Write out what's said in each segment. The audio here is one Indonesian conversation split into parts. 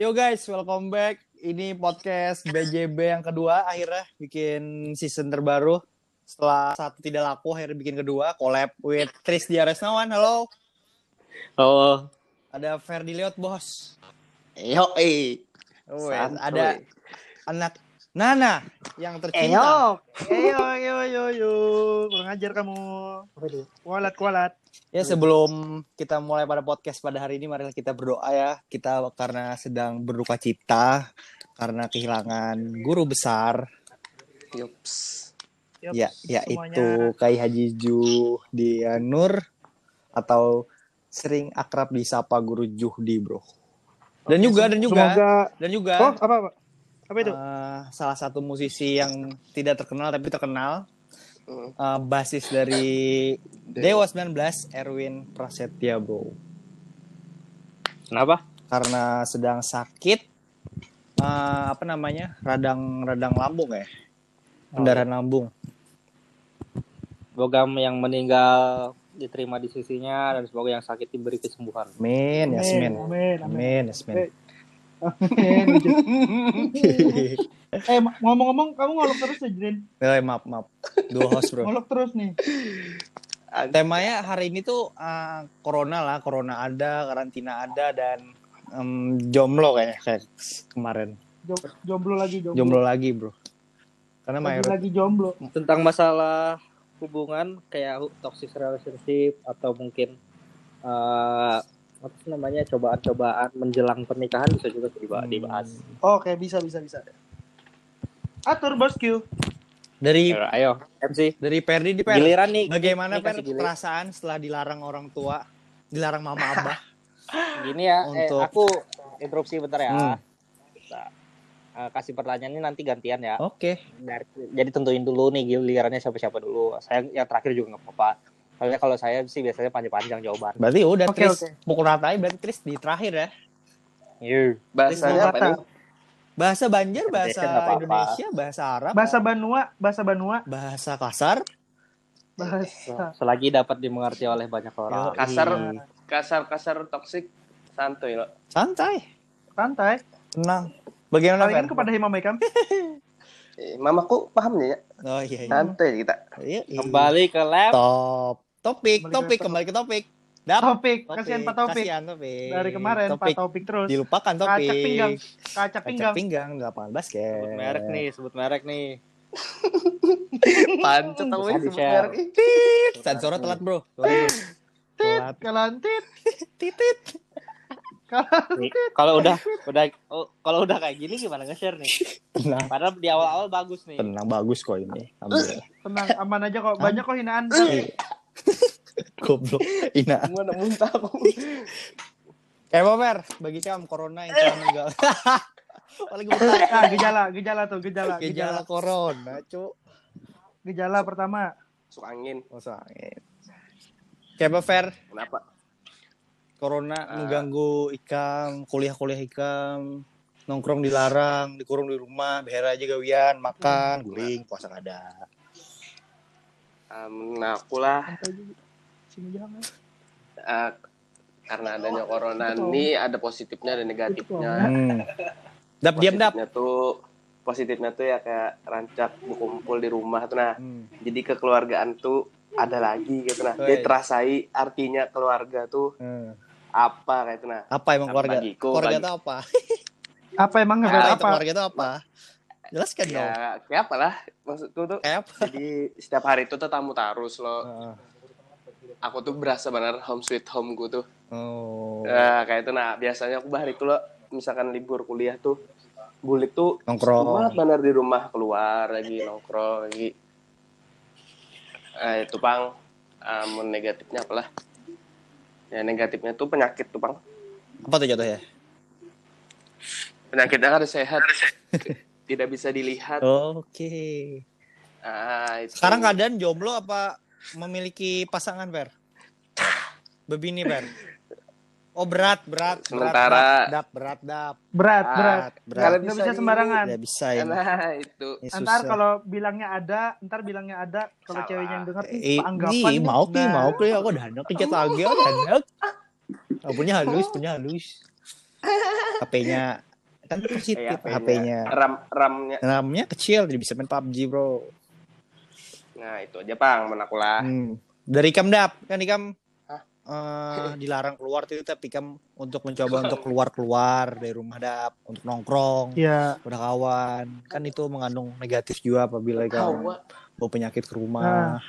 Yo guys, welcome back. Ini podcast BJB yang kedua akhirnya bikin season terbaru. Setelah satu tidak laku akhirnya bikin kedua collab with Tris Diaresnawan. Halo. Oh, Ada Ferdi Leot bos. yo, eh. Oh, ada anak Nana yang tercinta. yo. Eyo, yo, yo, yo. Kurang ajar kamu. Kualat, kualat. Ya sebelum kita mulai pada podcast pada hari ini marilah kita berdoa ya. Kita karena sedang berduka cita karena kehilangan guru besar Yups. Yup, ya semuanya. yaitu Kai Haji Ju Dia Nur atau sering akrab disapa Guru Juhdi, Bro. Dan Oke, juga dan juga Semoga. dan juga Oh, apa, apa? Apa itu? eh, salah satu musisi yang tidak terkenal tapi terkenal Hmm. eh, basis dari Dewa 19 Erwin Prasetya, Bro. Kenapa? Karena sedang sakit eh, apa namanya? radang radang lambung ya. Pendarahan lambung. Semoga yang meninggal diterima di sisinya dan semoga yang sakit diberi kesembuhan. Amin, Yasmin. Amin, amin. Amin, Yasmin. Eh, Amin. eh, ngomong-ngomong, kamu ngolok terus ya, Jrin? Eh, maaf, maaf. Dua host, bro. Ngolok terus nih. Temanya hari ini tuh uh, corona lah, corona ada, karantina ada, dan em, jomblo kayaknya kayak kemarin. Jo- Jomblo lagi, jomblo. Jomblo lagi, bro. Karena Lagi, mayoritas lagi jomblo. Tentang masalah hubungan kayak toxic relationship atau mungkin eh apa sih namanya cobaan-cobaan menjelang pernikahan bisa juga diba- Hmm. dibahas. Oke, bisa, bisa, bisa. Atur, bosku. dari Ya, Ayo, MC. dari Perdi di Per. Giliran nih. Bagaimana Ini Per perasaan setelah dilarang orang tua, dilarang mama abah? Gini ya, eh, Untuk- aku interupsi bentar ya. Hmm. Nah, eh, kasih pertanyaannya nanti gantian ya. Oke. Dari- Jadi tentuin dulu nih gilirannya siapa-siapa dulu. Saya yang terakhir juga nggak apa-apa. Soalnya kalau saya sih biasanya panjang-panjang jawaban. Berarti udah Oke, Tris oke. pukul ratain berarti Tris di terakhir ya. Iya. Bahasanya apa nih? Bahasa Banjar, bahasa Indonesia. Indonesia, bahasa Arab, Bahasa Banua, bahasa Banua, bahasa kasar. bahasa. Selagi dapat dimengerti oleh banyak orang. Yoi. Kasar. kasar-kasar toksik santuy lo. Santai, Santai. tenang. Bagaimana Kali Per? ini kepada Hima Mekam. Eh, mamaku paham ya? Oh iya, iya. Santuy kita. Iya, iya. Kembali ke lab. Top. Topik, Kembali ke topik, topik. kembali ke topik. Dap. Topik, kasihan Pak Topik. Kasihan topik. Dari kemarin topik. Pak Topik terus. Dilupakan topik. Kacak pinggang. Kacak Kacak pinggang. pinggang di lapangan basket. Sebut merek nih, sebut merek nih. Pancet tau Bisa ini di-share. sebenarnya. Sensor telat, Bro. Bro. Telat. Kalantit. Titit. Kalau udah udah oh, kalau udah kayak gini gimana nge-share nih? Tenang. Padahal di awal-awal bagus nih. Tenang bagus kok ini. Alhamdulillah. Tenang, aman aja kok. Banyak kok hinaan. Goblok. Ina. Gua muntah aku. Eh, Bober, bagi kamu corona yang telah meninggal. Paling bentar. Nah, gejala, gejala tuh, gejala, Gejala gejala. corona, Cuk. Gejala pertama, Masuk angin. Oh, sakit. Kayak Fer, Kenapa? corona Ah. mengganggu ikam, kuliah-kuliah ikam, nongkrong dilarang, dikurung di rumah, behera aja gawian, makan, guling, puasa kada. Um, nah, aku lah santai juga. Sini jangan. eh, karena adanya corona ini ada positifnya ada negatifnya. Hmm. Dap diam dap. Tuh positifnya tuh ya kayak rancak berkumpul di rumah tuh nah. Hmm. Jadi kekeluargaan tuh ada lagi gitu nah. Dia terasai artinya keluarga tuh Hmm. apa kayak itu nah. Apa emang keluarga? bagiku, keluarga bagi- itu apa? Apa emang apa? keluarga itu apa? Jelaskan dong. Ya kayak apa lah maksudku tuh. Kayak apa? Jadi setiap hari itu tuh tamu tarus loh. Heeh. Aku tuh berasa benar home sweet home gue tuh. Oh. Nah, kayak itu nah biasanya aku bahari itu loh misalkan libur kuliah tuh bulik tuh Nongkrong. banget benar di rumah keluar lagi nongkrong lagi. Eh, itu pang um, negatifnya apalah? Ya negatifnya tuh penyakit tuh pang. Apa tuh jatuhnya? Penyakitnya kan sehat. Tidak bisa dilihat. Oke. Ah, itu. Sekarang keadaan jomblo apa memiliki pasangan, Fer? Bebini, Fer. Oh, berat, berat, berat, Sementara- dap, berat, dap, Berat, Ah, berat. berat. Kalau Nggak bisa bisa sembarangan. Tidak bisa ini. Nah, itu. Ini Ntar kalau bilangnya ada, ntar bilangnya ada. Kalau ceweknya yang denger, Eh, anggapan ih, nih. mau ki, mau ki, aku udah anak kejat lagi, aku udah anak. Oh, punya halus, punya halus. HP-nya kan positif Eh, HP-nya. RAM RAM-nya. RAM-nya kecil jadi bisa main PUBG, Bro. Nah, itu aja, Pang, menakulah. Hmm. Dari Ikam Dap, kan Ikam Hah? eh, dilarang keluar itu tapi Ikam untuk mencoba untuk keluar-keluar dari rumah Dap untuk nongkrong, Ya, udah kawan. Kan itu mengandung negatif juga apabila Ikam bawa penyakit ke rumah.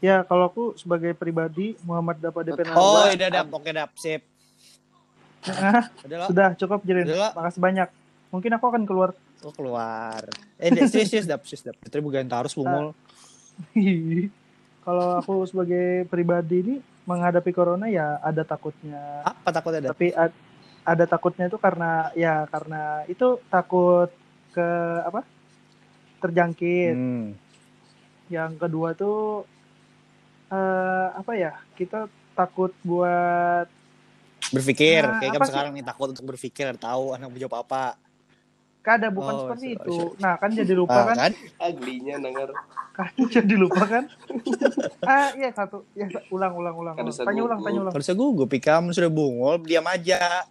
ya kalau aku sebagai pribadi Muhammad dapat DP oh, udah Dap, oke Dap, sip. Ah, sudah cukup Jirin. lo, Makasih banyak. Mungkin aku akan keluar. oh, keluar. Eh, serius, serius Dap, serius Dap. Itu bukan harus bungul. kalau aku sebagai pribadi ini menghadapi corona ya ada takutnya. Apa takutnya Dap? Tapi ad- ada takutnya itu karena ya karena itu takut ke apa? terjangkit. Hmm. Yang kedua tuh eh apa ya? Kita takut buat Berpikir, Nah, kayak sih? sekarang nih takut untuk berpikir, tahu anak mau jawab apa. kada bukan Oh, seperti itu. Nah, kan jadi lupa Ah, kan? kan? Aglinya denger. Kan jadi lupa kan? ah, iya satu. Ya ulang ulang ulang. Kan ulang. Tanya ulang, tanya ulang. Kalau saya gugup, Ikam sudah bungul, diam aja.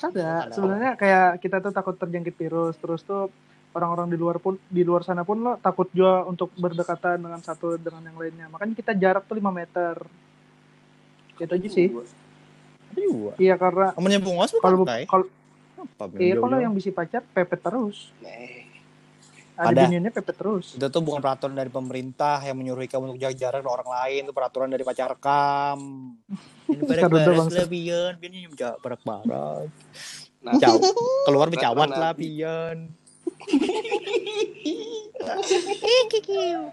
Ada. Sebenarnya kayak kita tuh takut terjangkit virus, terus tuh orang-orang di luar pun di luar sana pun lo takut juga untuk berdekatan dengan satu dengan yang lainnya. Makanya kita jarak tuh 5 meter. Itu aja sih. Juga. Iya karena nyambung ngos kalau pakai? kalau Apa? iya kalau yang bisa pacar pepet terus. Nih. Ada Ada. biniannya pepet terus. itu tuh bukan peraturan dari pemerintah yang menyuruh kamu untuk jaga jarak dengan orang lain itu peraturan dari pacar kam ini pian pian ini jaga barak barak Nah, jauh keluar Peraturan bercawat lah Nabi. pian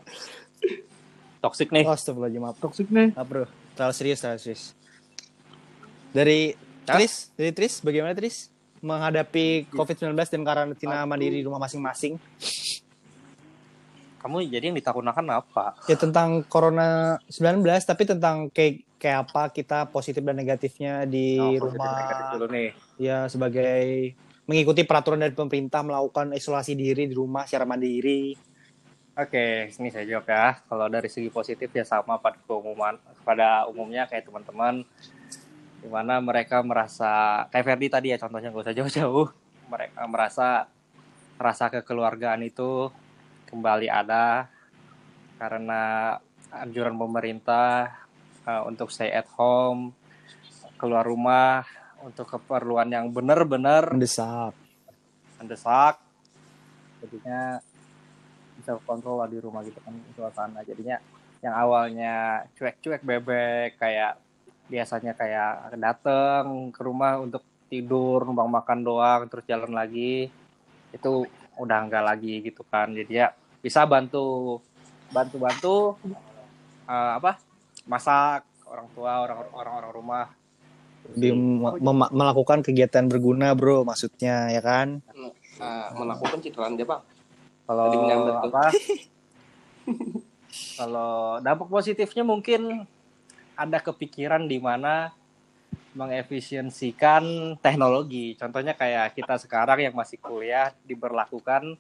Toxic nih. astagfirullahaladzim maaf Toxic nih. Maaf, bro terlalu serius terlalu serius dari Hah? Tris dari Tris bagaimana Tris menghadapi COVID-19 dan karantina mandiri di rumah masing-masing Kamu jadi yang ditakutkan apa? ya tentang corona 19 tapi tentang kayak kayak apa kita positif dan negatifnya di Oh, rumah negatif dulu nih. ya sebagai mengikuti peraturan dari pemerintah melakukan isolasi diri di rumah secara mandiri. Oke, ini saya jawab ya. Kalau dari segi positif ya sama pada keumuman, pada umumnya kayak teman-teman, di mana mereka merasa kayak Ferdi tadi ya contohnya nggak usah jauh-jauh, mereka merasa rasa kekeluargaan itu kembali ada karena anjuran pemerintah eh, untuk stay at home, keluar rumah untuk keperluan yang benar-benar Mendesak. mendesak jadinya bisa kontrol lah di rumah gitu kan suasana jadinya yang awalnya cuek-cuek bebek kayak biasanya kayak dateng ke rumah untuk tidur numpang makan doang terus jalan lagi itu udah enggak lagi gitu kan jadi ya bisa bantu bantu bantu eh, apa masak orang tua orang orang orang rumah mem- melakukan kegiatan berguna, bro, maksudnya ya kan? ah, melakukan cicilan dia, Bang. Kalau apa? kalau dampak positifnya mungkin ada kepikiran di mana mengefisiensikan teknologi. Contohnya kayak kita sekarang yang masih kuliah diberlakukan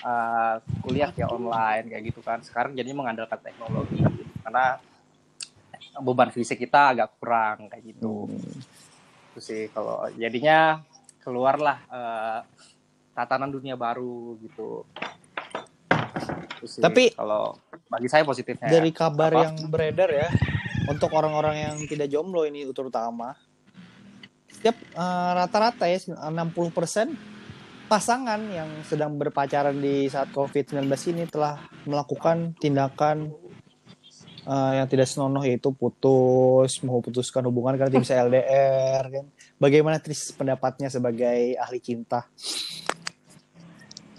uh, kuliah ya online kayak gitu kan. Sekarang jadi mengandalkan teknologi karena beban fisik kita agak kurang kayak gitu. Itu sih kalau jadinya keluarlah eh, tatanan dunia baru gitu. Itu sih Tapi- kalau bagi saya positifnya ya. Dari kabar Apa? yang beredar ya, untuk orang-orang yang tidak jomblo ini terutama, setiap eh, rata-rata ya 60% pasangan yang sedang berpacaran di saat COVID-19 ini telah melakukan tindakan eh, yang tidak senonoh yaitu putus, memutuskan hubungan karena tidak bisa LDR kan. Bagaimana Tris pendapatnya sebagai ahli cinta?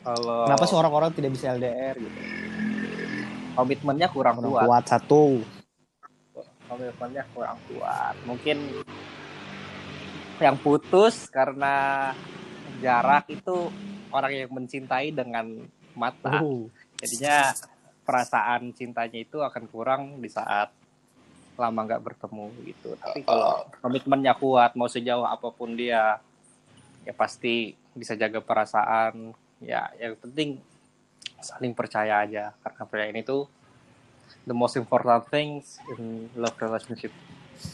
Kalau Kenapa sih orang-orang tidak bisa LDR gitu? komitmennya kurang Kurang kuat, kuat satu. komitmennya kurang kuat. Mungkin yang putus karena jarak itu orang yang mencintai dengan mata. Oh. jadinya perasaan cintanya itu akan kurang di saat lama nggak bertemu gitu tapi kalau komitmennya kuat mau sejauh apa pun dia ya pasti bisa jaga perasaan ya yang penting saling percaya aja karena percaya ini tuh the most important things in love relationship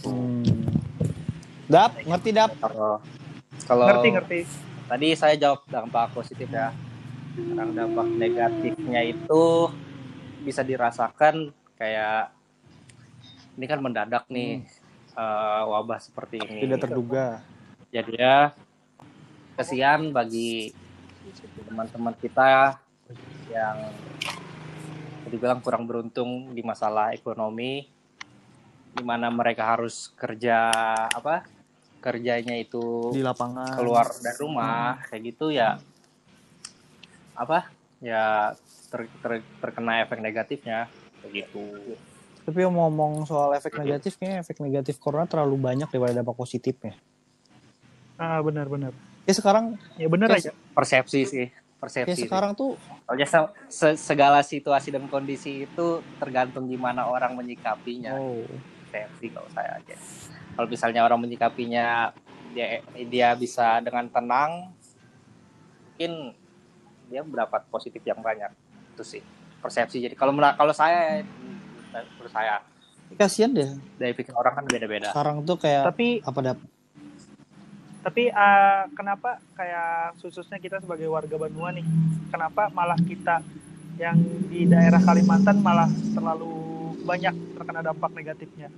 Hmm. Dap, ngerti Dap? Kalau kalau Ngerti ngerti. tadi saya jawab dampak positif ya. Sekarang dampak negatifnya itu bisa dirasakan kayak ini kan mendadak nih eh, wabah seperti ini. Tidak terduga. Jadi ya kesian bagi teman-teman kita yang dibilang kurang beruntung di masalah ekonomi di mana mereka harus kerja apa kerjanya itu Di lapangan. keluar dari rumah kayak gitu ya apa ya ter- ter- terkena efek negatifnya begitu Tapi ngomong soal efek negatif, kayaknya efek negatif corona terlalu banyak daripada dampak positifnya. Ah benar benar. Ya sekarang, Ya benar Kayak aja. persepsi sih ya persepsi sih. sekarang tuh Soalnya se- se- segala situasi dan kondisi itu tergantung gimana orang menyikapinya oh, persepsi kalau saya aja kalau misalnya orang menyikapinya dia dia bisa dengan tenang mungkin dia mendapat positif yang banyak itu sih persepsi jadi kalau kalau saya menurut saya kasihan deh. dari pikir orang kan beda-beda Sekarang tuh kayak Tapi apa Dap? Tapi ah, kenapa kayak khususnya kita sebagai warga Banua nih, kenapa malah kita yang di daerah Kalimantan malah terlalu banyak terkena dampak negatifnya?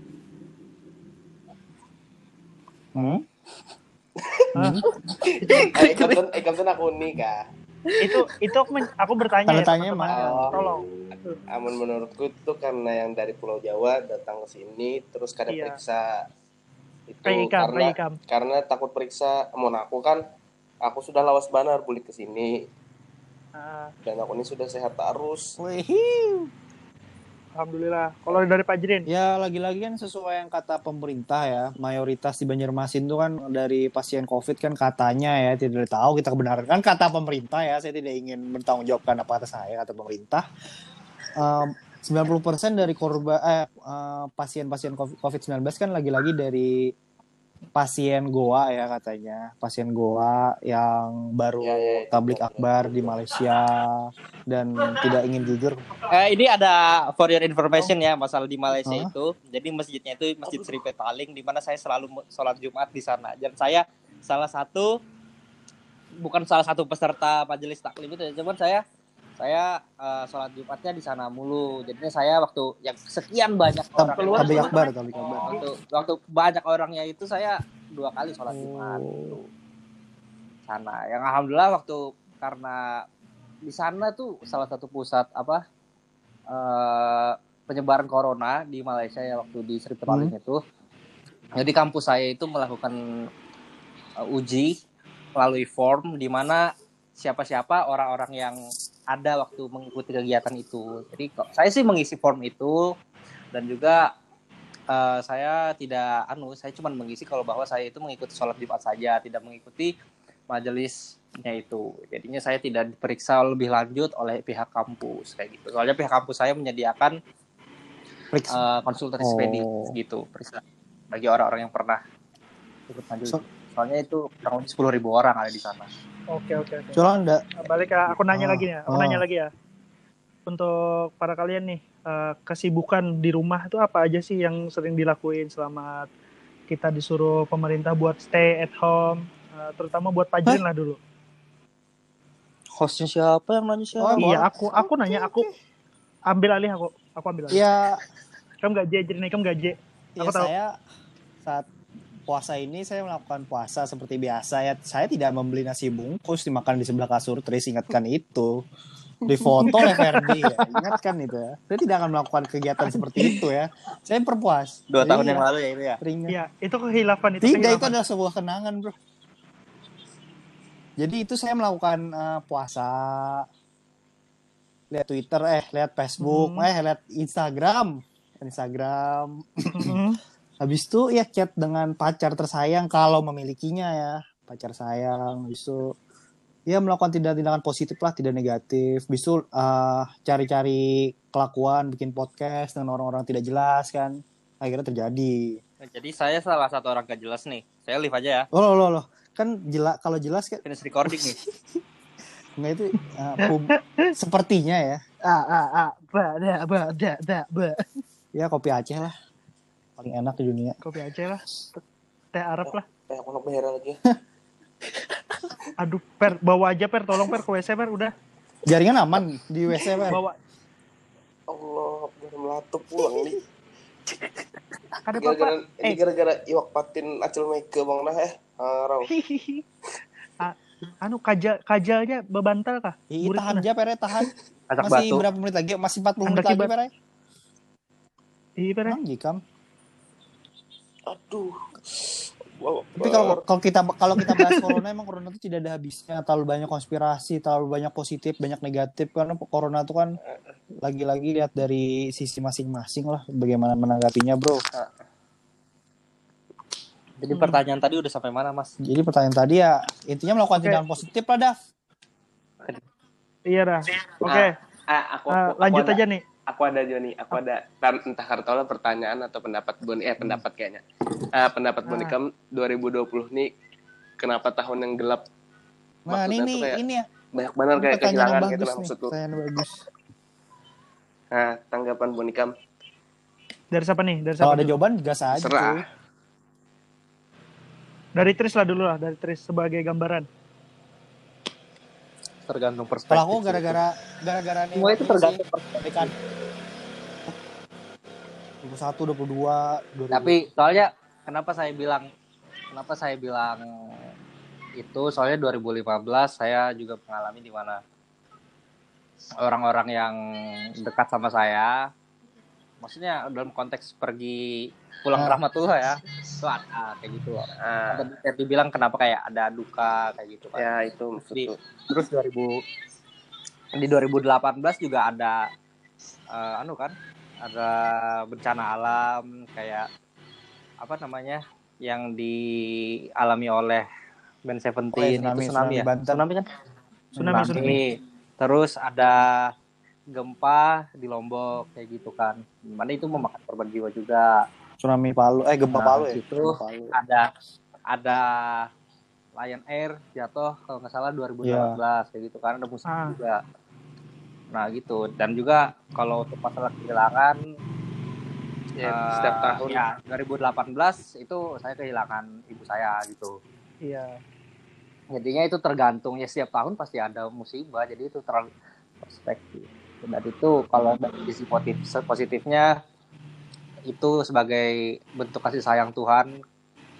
Hmm? Eh, Kapten, eh, Kapten aku nih kak. itu itu aku, men- aku bertanya Tanda ya tanya, teman-teman. Mas. tolong Amun menurutku itu karena yang dari Pulau Jawa datang ke sini terus kada Iya. periksa itu karena karena takut periksa mon aku kan aku sudah lawas banar bulik ke sini. Ah, dan aku ini sudah sehat terus. Alhamdulillah. Kalau dari Pak Jirin Ya lagi-lagi kan sesuai yang kata pemerintah ya, mayoritas di Banjarmasin itu kan dari pasien COVID kan katanya ya tidak tahu kita kebenaran. Kan kata pemerintah ya, saya tidak ingin bertanggungjawabkan apa kata saya kata pemerintah. Em, 90% dari korban eh, eh, pasien-pasien COVID-19 kan lagi-lagi dari pasien goa ya katanya, pasien goa yang baru Ya, ya, itu tablik akbar di Malaysia dan tidak ingin jujur Eh, ini ada for your information ya masalah di Malaysia Hah? itu. Jadi masjidnya itu Masjid Sri Petaling di mana saya selalu sholat Jumat di sana. Dan saya salah satu bukan salah satu peserta majelis taklim itu, ya, cuman saya saya eh, sholat Jumatnya di sana mulu. Jadinya saya waktu yang sekian banyak orang tablik masuk, akbar, akbar. waktu waktu banyak orangnya itu saya dua kali sholat Jumat Oh. sana. Yang alhamdulillah waktu karena di sana tuh salah satu pusat apa eh, penyebaran corona di Malaysia ya waktu di Sri Petaling itu. Jadi kampus saya itu melakukan eh, uji melalui form di mana siapa-siapa orang-orang yang ada waktu mengikuti kegiatan itu. Jadi kok saya sih mengisi form itu dan juga eh, saya tidak anu saya cuma mengisi kalau bahwa saya itu mengikuti sholat Jumat saja, tidak mengikuti majelisnya itu. Jadinya saya tidak diperiksa lebih lanjut oleh pihak kampus kayak gitu. Soalnya pihak kampus saya menyediakan Periksa. eh, konsultasi Oh. gitu, periksa bagi orang-orang yang pernah ikut majelis. So- Soalnya itu kurang lebih sepuluh ribu orang ada di sana. Oke oke oke. Soalnya enggak balik ke aku nanya Ah, lagi ya aku ah. nanya lagi ya. Untuk para kalian nih eh, kesibukan di rumah itu apa aja sih yang sering dilakuin selama kita disuruh pemerintah buat stay at home eh, terutama buat Pak Jirin lah dulu? Hostnya siapa yang nanya siapa? iya aku aku nanya aku ambil alih aku aku ambil alih. Ya, kamu gak J Jirin kamu gak J? Ya Aku tahu. saya saat puasa ini saya melakukan puasa seperti biasa ya. Saya tidak membeli nasi bungkus dimakan di sebelah kasur. Terus ingatkan itu. Di foto oleh Ferdi ya. Ingatkan itu ya. Saya tidak akan melakukan kegiatan seperti itu ya. Saya berpuas. Dua tahun Iya, yang lalu ya itu ya. teringat. iya itu kehilafan itu Tidak, itu adalah sebuah kenangan, bro. Jadi itu saya melakukan eh, puasa, lihat Twitter, eh lihat Facebook, Hmm. eh lihat Instagram, Instagram. Mhm. Habis itu ya chat dengan pacar tersayang kalau memilikinya ya, pacar sayang. Habis itu ya melakukan tindakan-tindakan positif lah, tidak negatif. Habis itu eh, cari-cari kelakuan, bikin podcast dengan orang-orang tidak jelas kan. Akhirnya terjadi. Jadi saya salah satu orang gak jelas nih. Saya live aja ya. Oh loh, loh, loh. kan jelas kalau jelas kan Finish recording nih. Enggak itu uh, pub- sepertinya ya. ah ah ah ba da ba da da ba Ya kopi Aceh lah. Paling enak di dunia. Kopi Aceh lah. Teh Arab lah. Eh, aku merah lagi ya. Aduh, Per, bawa aja Per, tolong Per ke WC Per, udah. Jaringan aman di WC, Pak. Bawa. Allah, baru melatup pulang nih. Ada Gara-gara Bapak. ini Eh. gara-gara iwak patin acil make bang nah eh. Harau. Ah, anu kajal kajalnya bebantal kah? Ih, Murid tahan aja, Pere, tahan. Asak Masih batu. berapa menit lagi? Masih 40 menit lagi. Pere. Iya Per. Emang jikam. Aduh. Wow, Tapi kalau kalau kita kalau kita bahas corona emang corona itu tidak ada habisnya. Terlalu banyak konspirasi, terlalu banyak positif, banyak negatif karena corona itu kan lagi-lagi lihat dari sisi masing-masing lah bagaimana menanggapinya, Bro. Jadi pertanyaan tadi udah sampai mana, Mas? Jadi pertanyaan tadi ya intinya melakukan Oke. tindakan positif lah, Dav. Iya dah. Oke, ah, aku, ah, aku, lanjut aku aja nih. Aku ada Joni, aku ada entah kartola pertanyaan atau pendapat Boni eh pendapat kayaknya. Eh, pendapat Boni Ah. Kam 2020 nih kenapa tahun yang gelap? Nah, Maksudnya ini kayak ini ya. banyak benar kayak kehilangan gitu lah maksudku. Bagus. Nah, tanggapan Boni Kam Dari siapa nih? Dari Kalau siapa? ada dulu? jawaban gas aja. Serah. Dari Tris lah dulu lah, dari Tris sebagai gambaran. Tergantung perspektif. Kalau aku gara-gara gara-gara nih. Semua itu ini tergantung sih, dekat 21, 22, 2000. Tapi soalnya kenapa saya bilang kenapa saya bilang itu soalnya 2015 saya juga mengalami di mana orang-orang yang dekat sama saya maksudnya dalam konteks pergi pulang Ah. rahmatullah ya itu ada kayak gitu loh. Ah, Ada kayak dibilang kenapa kayak ada duka kayak gitu kan. ya itu maksudku. Terus 2000 di 2018 juga ada eh, anu kan ada bencana alam kayak apa namanya yang dialami oleh Ben Seventeen Oh, iya, itu tsunami, tsunami, tsunami ya Banten. tsunami kan Tsunami, tsunami. terus ada gempa di Lombok kayak gitu kan mana itu memakan korban jiwa juga tsunami Palu, eh gempa Nah, Palu ya. itu Palu. ada ada Lion Air jatuh kalau nggak salah 2018 Iya. kayak gitu kan ada musik Ah. juga nah gitu dan juga kalau untuk masalah kehilangan Ya, eh, setiap tahun. ya 2018 itu saya kehilangan ibu saya gitu Iya. jadinya itu tergantung ya setiap tahun pasti ada musibah jadi itu terlalu perspektif dan itu kalau dari sisi positif positifnya itu sebagai bentuk kasih sayang Tuhan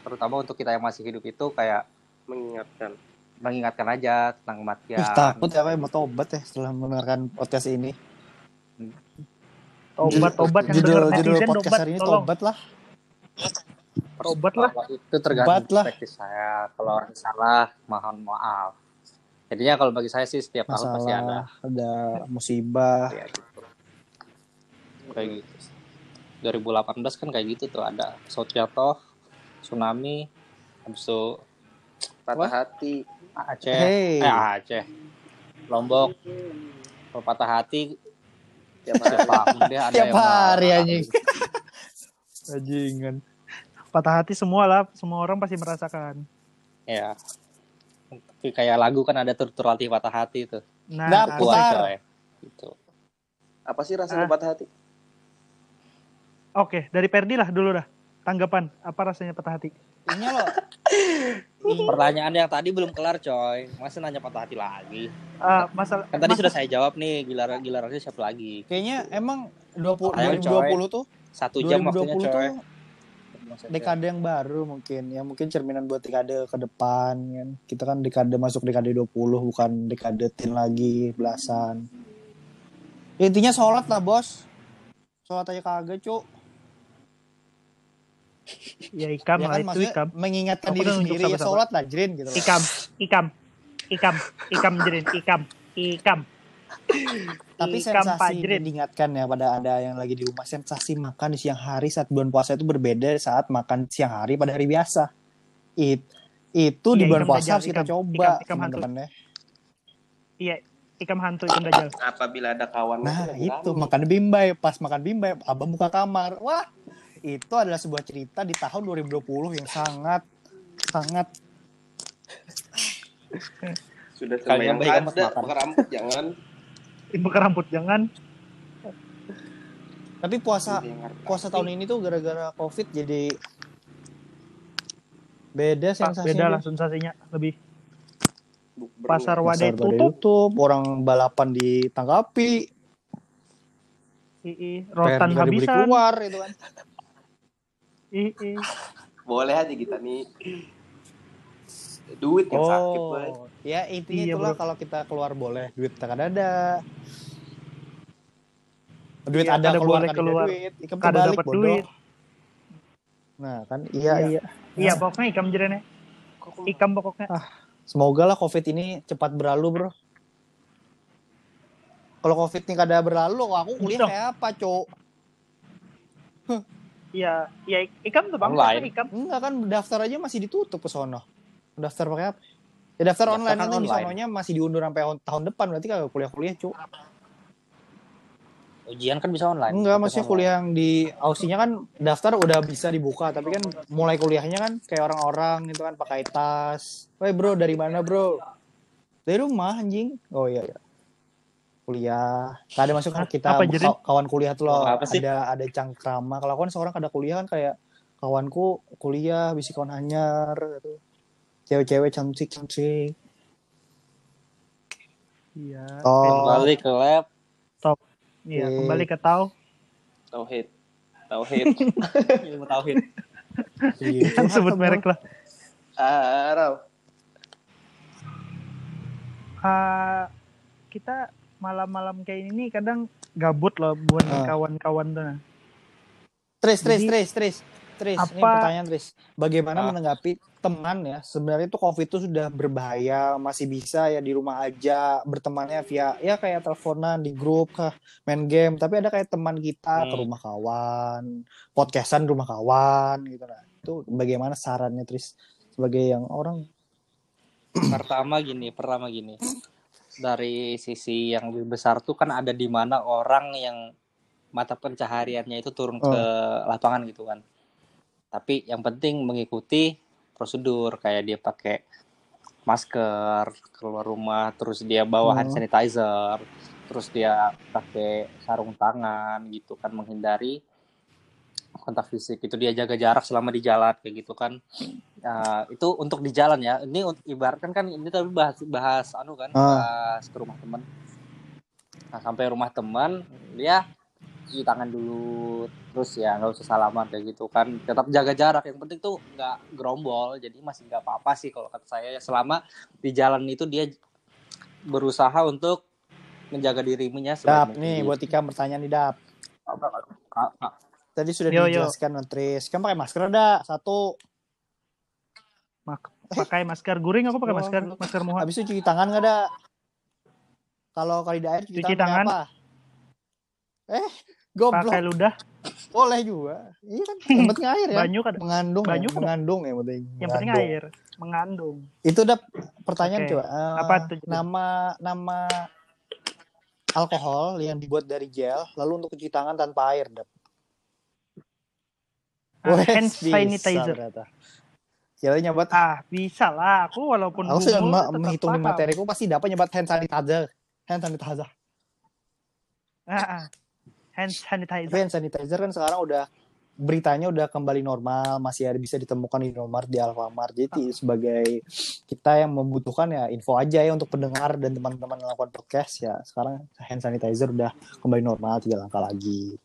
terutama untuk kita yang masih hidup itu kayak mengingatkan. mengingatkan aja tentang Ih, kematian takut ya kayak mau tobat ya setelah mendengarkan podcast ini. Tobat, tobat yang judul judul podcast hari ini tobat lah. Tobat lah. Kalau itu tergantung Tobat lah. perspektif saya kalau orang salah mohon maaf jadinya kalau bagi saya sih setiap tahun pasti ada Masalah ada musibah. ya gitu kayak gitu 2018 kan kayak gitu tuh ada pesawat jatuh tsunami habis itu Patah hati. Aceh Hey. eh Aceh Lombok kalau patah hati Tiap hari. siapa dia ada Tiap yang hari, anjing. Bajingan. Patah hati semua lah, semua orang pasti merasakan. ya kayak lagu kan ada tur-tur latih patah hati itu Nah, Putar. coy. gitu Apa sih rasanya Ah. patah hati? oke, dari Perdi lah dulu dah. Tanggapan, apa rasanya patah hati? Ini loh. pertanyaan yang tadi belum kelar coy masa nanya patah hati lagi Ah, masalah kan tadi mas- sudah saya jawab nih giliran gilirannya siapa lagi Kayaknya emang 20, Ayo, 2020 tuh satu jam 2020 waktunya coy tuh dekade yang baru mungkin ya. Mungkin cerminan buat dekade ke depan kan kita kan dekade masuk dekade 20 bukan dekade teen lagi belasan. Ya, intinya sholat lah bos. Sholat aja kagak cuk ya ikam ya lah kan itu maksudnya ikam. mengingatkan diri sendiri ya sholat lah jrin gitu. Ikam, ikam, ikam, ikam jerin, ikam, ikam. Tapi sensasi diingatkan ya pada anda yang lagi di rumah sensasi makan di siang hari saat bulan puasa itu berbeda saat makan siang hari pada hari biasa It, itu di Iya, bulan ikam puasa dajjal, harus kita ikam, coba teman-teman ya Iya, ikam hantu, ikam dajjal. Apabila ada kawan Nah itu rame. makan bimbay pas makan bimbay abang buka kamar wah itu adalah sebuah cerita di tahun 2020 yang sangat sangat sudah amat ada makan. pakai rambut jangan Buka rambut jangan. Tapi puasa puasa tahun ini tuh gara-gara covid jadi beda Pas sensasinya. beda lah sensasinya lebih. Pasar pada tutup. tutup, orang balapan ditangkapi, ii rotan habisan. keluar itu kan. ii boleh aja kita nih. Duit yang sakit boy. Ya intinya Iya, itulah bro. kalau kita keluar boleh, duit tak ada. Duit Iya, ada keluar boleh keluar. duit, ikam kada dapat bodoh. duit Nah kan, iya Iya. iya. iya pokoknya ikam jerene ikam pokoknya Semoga lah covid ini cepat berlalu bro. Kalau covid ini kada berlalu, aku kuliah Dong. kayak apa, cok? iya iya ikam tuh bang Online. ikam Enggak kan daftar aja masih ditutup ke sono. Daftar pakai apa? Ya daftar, Daftar online kan itu online. sononya masih diundur sampai tahun depan berarti kagak kuliah-kuliah, Cuk. Ujian kan bisa online. Enggak, maksudnya online. kuliah yang di Ausinya kan daftar udah bisa dibuka, tapi kan mulai kuliahnya kan kayak orang-orang gitu kan pakai tas. Woi, Bro, dari mana, Bro? Dari rumah, anjing. Oh iya iya. Kuliah. Gak ada masuk kan kita Apa, jadi? kawan kuliah tuh loh. Apa sih? Ada ada cangkrama. Kalau aku kan seorang kada kuliah kan kayak kawanku kuliah bisa kawan anyar gitu. Cewek-cewek cantik-cantik. iya Oh, Kembali ke lab. iya Oke. kembali ke tau tauhid tauhid Ilmu tauhid. gitu. Jangan sebut merek lah ah Raw. Ah, kita malam-malam kayak ini kadang gabut loh buat Ah. kawan-kawan tuh nah. Tris, Tris, Jadi, Tris, Tris, Tris. Ini apa- pertanyaan Tris. Bagaimana Ah. menanggapi teman ya? Sebenarnya itu COVID itu sudah berbahaya, masih bisa ya di rumah aja bertemannya via ya kayak teleponan di grup kah, main game. Tapi ada kayak teman kita ke Hmm. rumah kawan, podcastan rumah kawan gitu nah. Itu bagaimana sarannya Tris sebagai yang orang pertama gini, pertama gini. Dari sisi yang lebih besar tuh kan ada di mana orang yang mata pencahariannya itu turun ke lapangan gitu kan. Tapi yang penting mengikuti prosedur kayak dia pakai masker keluar rumah, terus dia bawa hand Hmm. sanitizer, terus dia pakai sarung tangan gitu kan menghindari kontak fisik itu dia jaga jarak selama di jalan kayak gitu kan Nah, itu untuk di jalan ya. Ini ibaratkan kan ini tapi bahas bahas anu kan, Ah. bahas ke rumah teman. Nah, sampai rumah teman dia cuci tangan dulu, terus ya nggak usah salaman kayak gitu kan. Tetap jaga jarak. Yang penting tuh nggak gerombol. Jadi masih nggak apa-apa sih kalau kata saya. Selama di jalan itu dia berusaha untuk menjaga dirinya Dap nih buat Ika bertanya nih Dap. Tadi sudah Yo, dijelaskan sama Tris. Kan pakai masker ada satu. Mak- pakai masker guring aku pakai masker masker muhat Habis itu cuci tangan nggak ada? Kalau kali di air cuci, Cuci tangan, tangan. apa? Eh, goblok. pakai ludah Boleh juga. Iya kan, yang penting air ya. banyu kan Mengandung, Banyu ya. kan? mengandung ya penting. yang penting air mengandung Itu udah pertanyaan Oke. coba. Eh, Apa tuh? Nama nama alkohol yang dibuat dari gel lalu untuk cuci tangan tanpa air, Dap. Ah, Wes, hand bisa sanitizer ternyata. Kira nyobat ah bisa lah aku walaupun Aku sudah menghitung materiku pasti dapat nyebat hand sanitizer. Hand sanitizer. Ah, ah. Hand sanitizer hand sanitizer kan sekarang udah beritanya udah kembali normal, masih ada bisa ditemukan di Indomaret, di Alfamart. Jadi sebagai kita yang membutuhkan ya info aja ya untuk pendengar dan teman-teman yang melakukan podcast ya. Sekarang hand sanitizer udah kembali normal, tiga langkah lagi.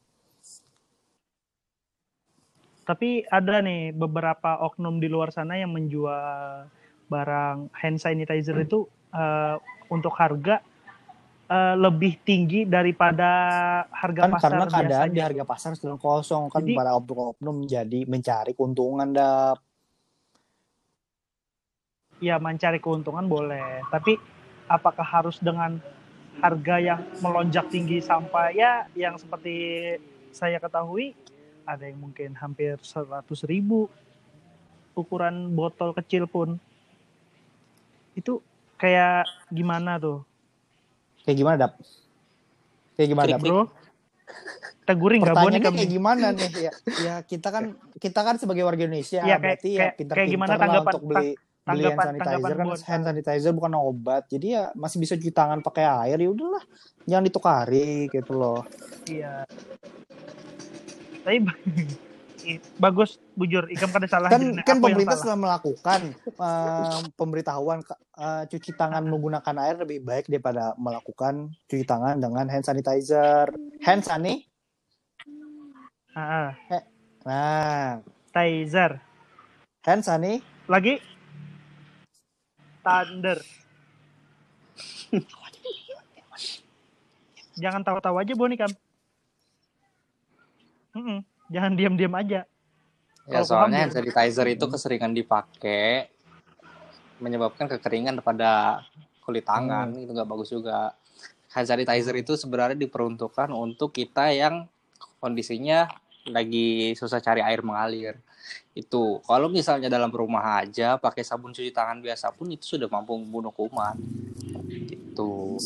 tapi ada nih beberapa oknum di luar sana yang menjual barang hand sanitizer itu eh, untuk harga eh, lebih tinggi daripada harga Kan pasar karena keadaan biasanya. di harga pasar sedang kosong kan Jadi- para oknum-oknum jadi mencari keuntungan dap. ya mencari keuntungan boleh tapi apakah harus dengan harga yang melonjak tinggi sampai ya yang seperti saya ketahui ada yang mungkin hampir 100 ribu ukuran botol kecil pun itu kayak gimana tuh Kayak gimana dap? Kayak gimana dap? bro teguring gak boleh Pertanyaannya kami kayak gimana nih ya? Ya kita kan kita kan sebagai warga Indonesia Iya, kayak- berarti ya kayak- pintar-pintar kayak gimana lah tanggapan- untuk beli beli hand sanitizer tanggapan kan buat- hand sanitizer bukan obat. Jadi ya masih bisa cuci tangan pakai air ya udahlah. Jangan ditukari gitu loh. iya Tapi bagus bujur Ikam kada salah. kan Jadi, kan aku yang pemerintah salah. sudah melakukan eh, pemberitahuan eh, cuci tangan menggunakan air lebih baik daripada melakukan cuci tangan dengan hand sanitizer. Hand sani. Ah, ah. Nah, Tizer. hand sani. Lagi Thunder. Jangan tawa-tawa aja Boni Kam. Mm-mm. Jangan diam-diam aja. Ya soalnya paham, hand sanitizer itu keseringan dipakai menyebabkan kekeringan pada kulit tangan itu nggak bagus juga. Hand sanitizer itu sebenarnya diperuntukkan untuk kita yang kondisinya lagi susah cari air mengalir. Itu kalau misalnya dalam rumah aja pakai sabun cuci tangan biasa pun itu sudah mampu membunuh kuman. Itu.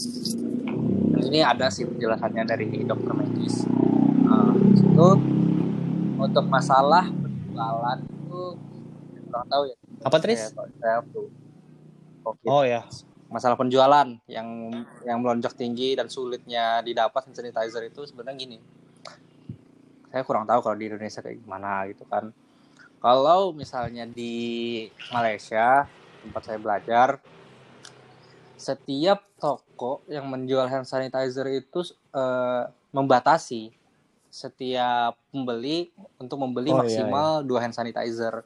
Ini ada sih penjelasannya dari dokter medis. Nah, itu untuk masalah penjualan itu kurang tahu ya. Apa Tris? Oh ya. Masalah penjualan yang yang melonjak tinggi dan sulitnya didapat hand sanitizer itu sebenarnya gini. Saya kurang tahu kalau di Indonesia kayak gimana gitu kan. Kalau misalnya di Malaysia tempat saya belajar setiap toko yang menjual hand sanitizer itu eh, membatasi setiap pembeli untuk membeli Oh, iya, maksimal dua hand sanitizer.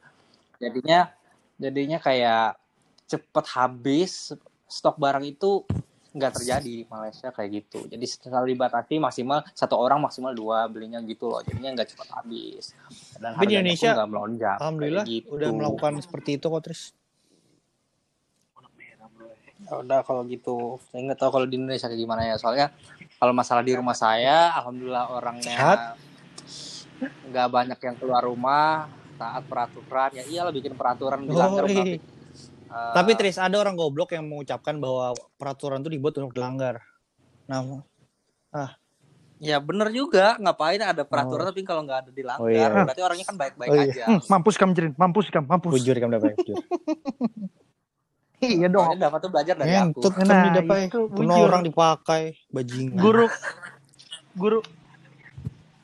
Jadinya jadinya kayak cepet habis stok barang itu nggak terjadi di Malaysia kayak gitu. Jadi selalu dibatasi maksimal satu orang maksimal dua belinya gitu loh. Jadinya nggak cepat habis. Dan Tapi di Indonesia, nggak melonjak. Alhamdulillah kayak gitu. udah melakukan seperti itu kok Tris. Ya udah kalau gitu. Saya nggak tahu kalau di Indonesia kayak gimana ya. Soalnya kalau masalah di rumah saya, alhamdulillah orangnya Sehat. nggak banyak yang keluar rumah, taat peraturan. Ya iyalah bikin peraturan Oh, dilanggar iya. tapi, eh, Tapi Tris ada orang goblok yang mengucapkan bahwa peraturan itu dibuat untuk dilanggar. Nah, ya bener juga. Ngapain ada peraturan tapi kalau nggak ada dilanggar, Oh, iya. berarti orangnya kan baik-baik Oh, iya. aja. Hmm, mampus Kam Jerin, mampus Kam, mampus. bujur kamu dapat bujur. Iya dong. Soalnya dapat tuh belajar dari aku. Ngentut kan Nah, didapai. itu Punya bujur. orang dipakai bajingan. Guru guru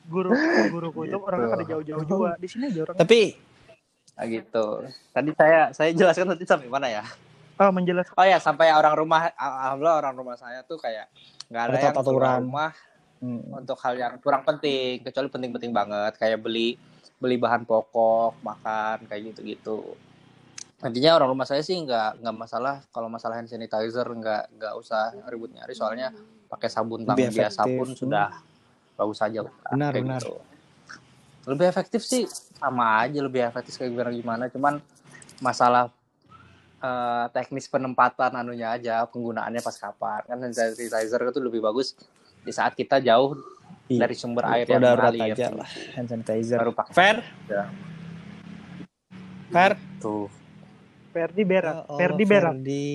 guru guruku itu orangnya pada jauh-jauh juga. Di sini aja orang. Tapi Nah, gitu. Tadi saya saya jelaskan tadi sampai mana ya? Oh, menjelaskan. Oh ya sampai orang rumah, alhamdulillah orang rumah saya tuh kayak nggak ada yang aturan. rumah hmm, untuk hal yang kurang penting, kecuali penting-penting banget kayak beli beli bahan pokok, makan kayak gitu-gitu. Nantinya orang rumah saya sih nggak nggak masalah kalau masalah hand sanitizer nggak nggak usah ribut nyari soalnya pakai sabun tangan biasa efektif. pun sudah bagus aja Benar, kayak benar. gitu. Lebih efektif sih sama aja lebih efektif kayak gimana gimana cuman masalah eh, teknis penempatan anunya aja penggunaannya pas kapan kan hand sanitizer itu lebih bagus di saat kita jauh Iya. dari sumber air yang darurat mengalir aja lah hand sanitizer. baru pakai Fair? Ya. Fair? tuh Ferdi berak. Ya Allah, Ferdi berak. Ferdi.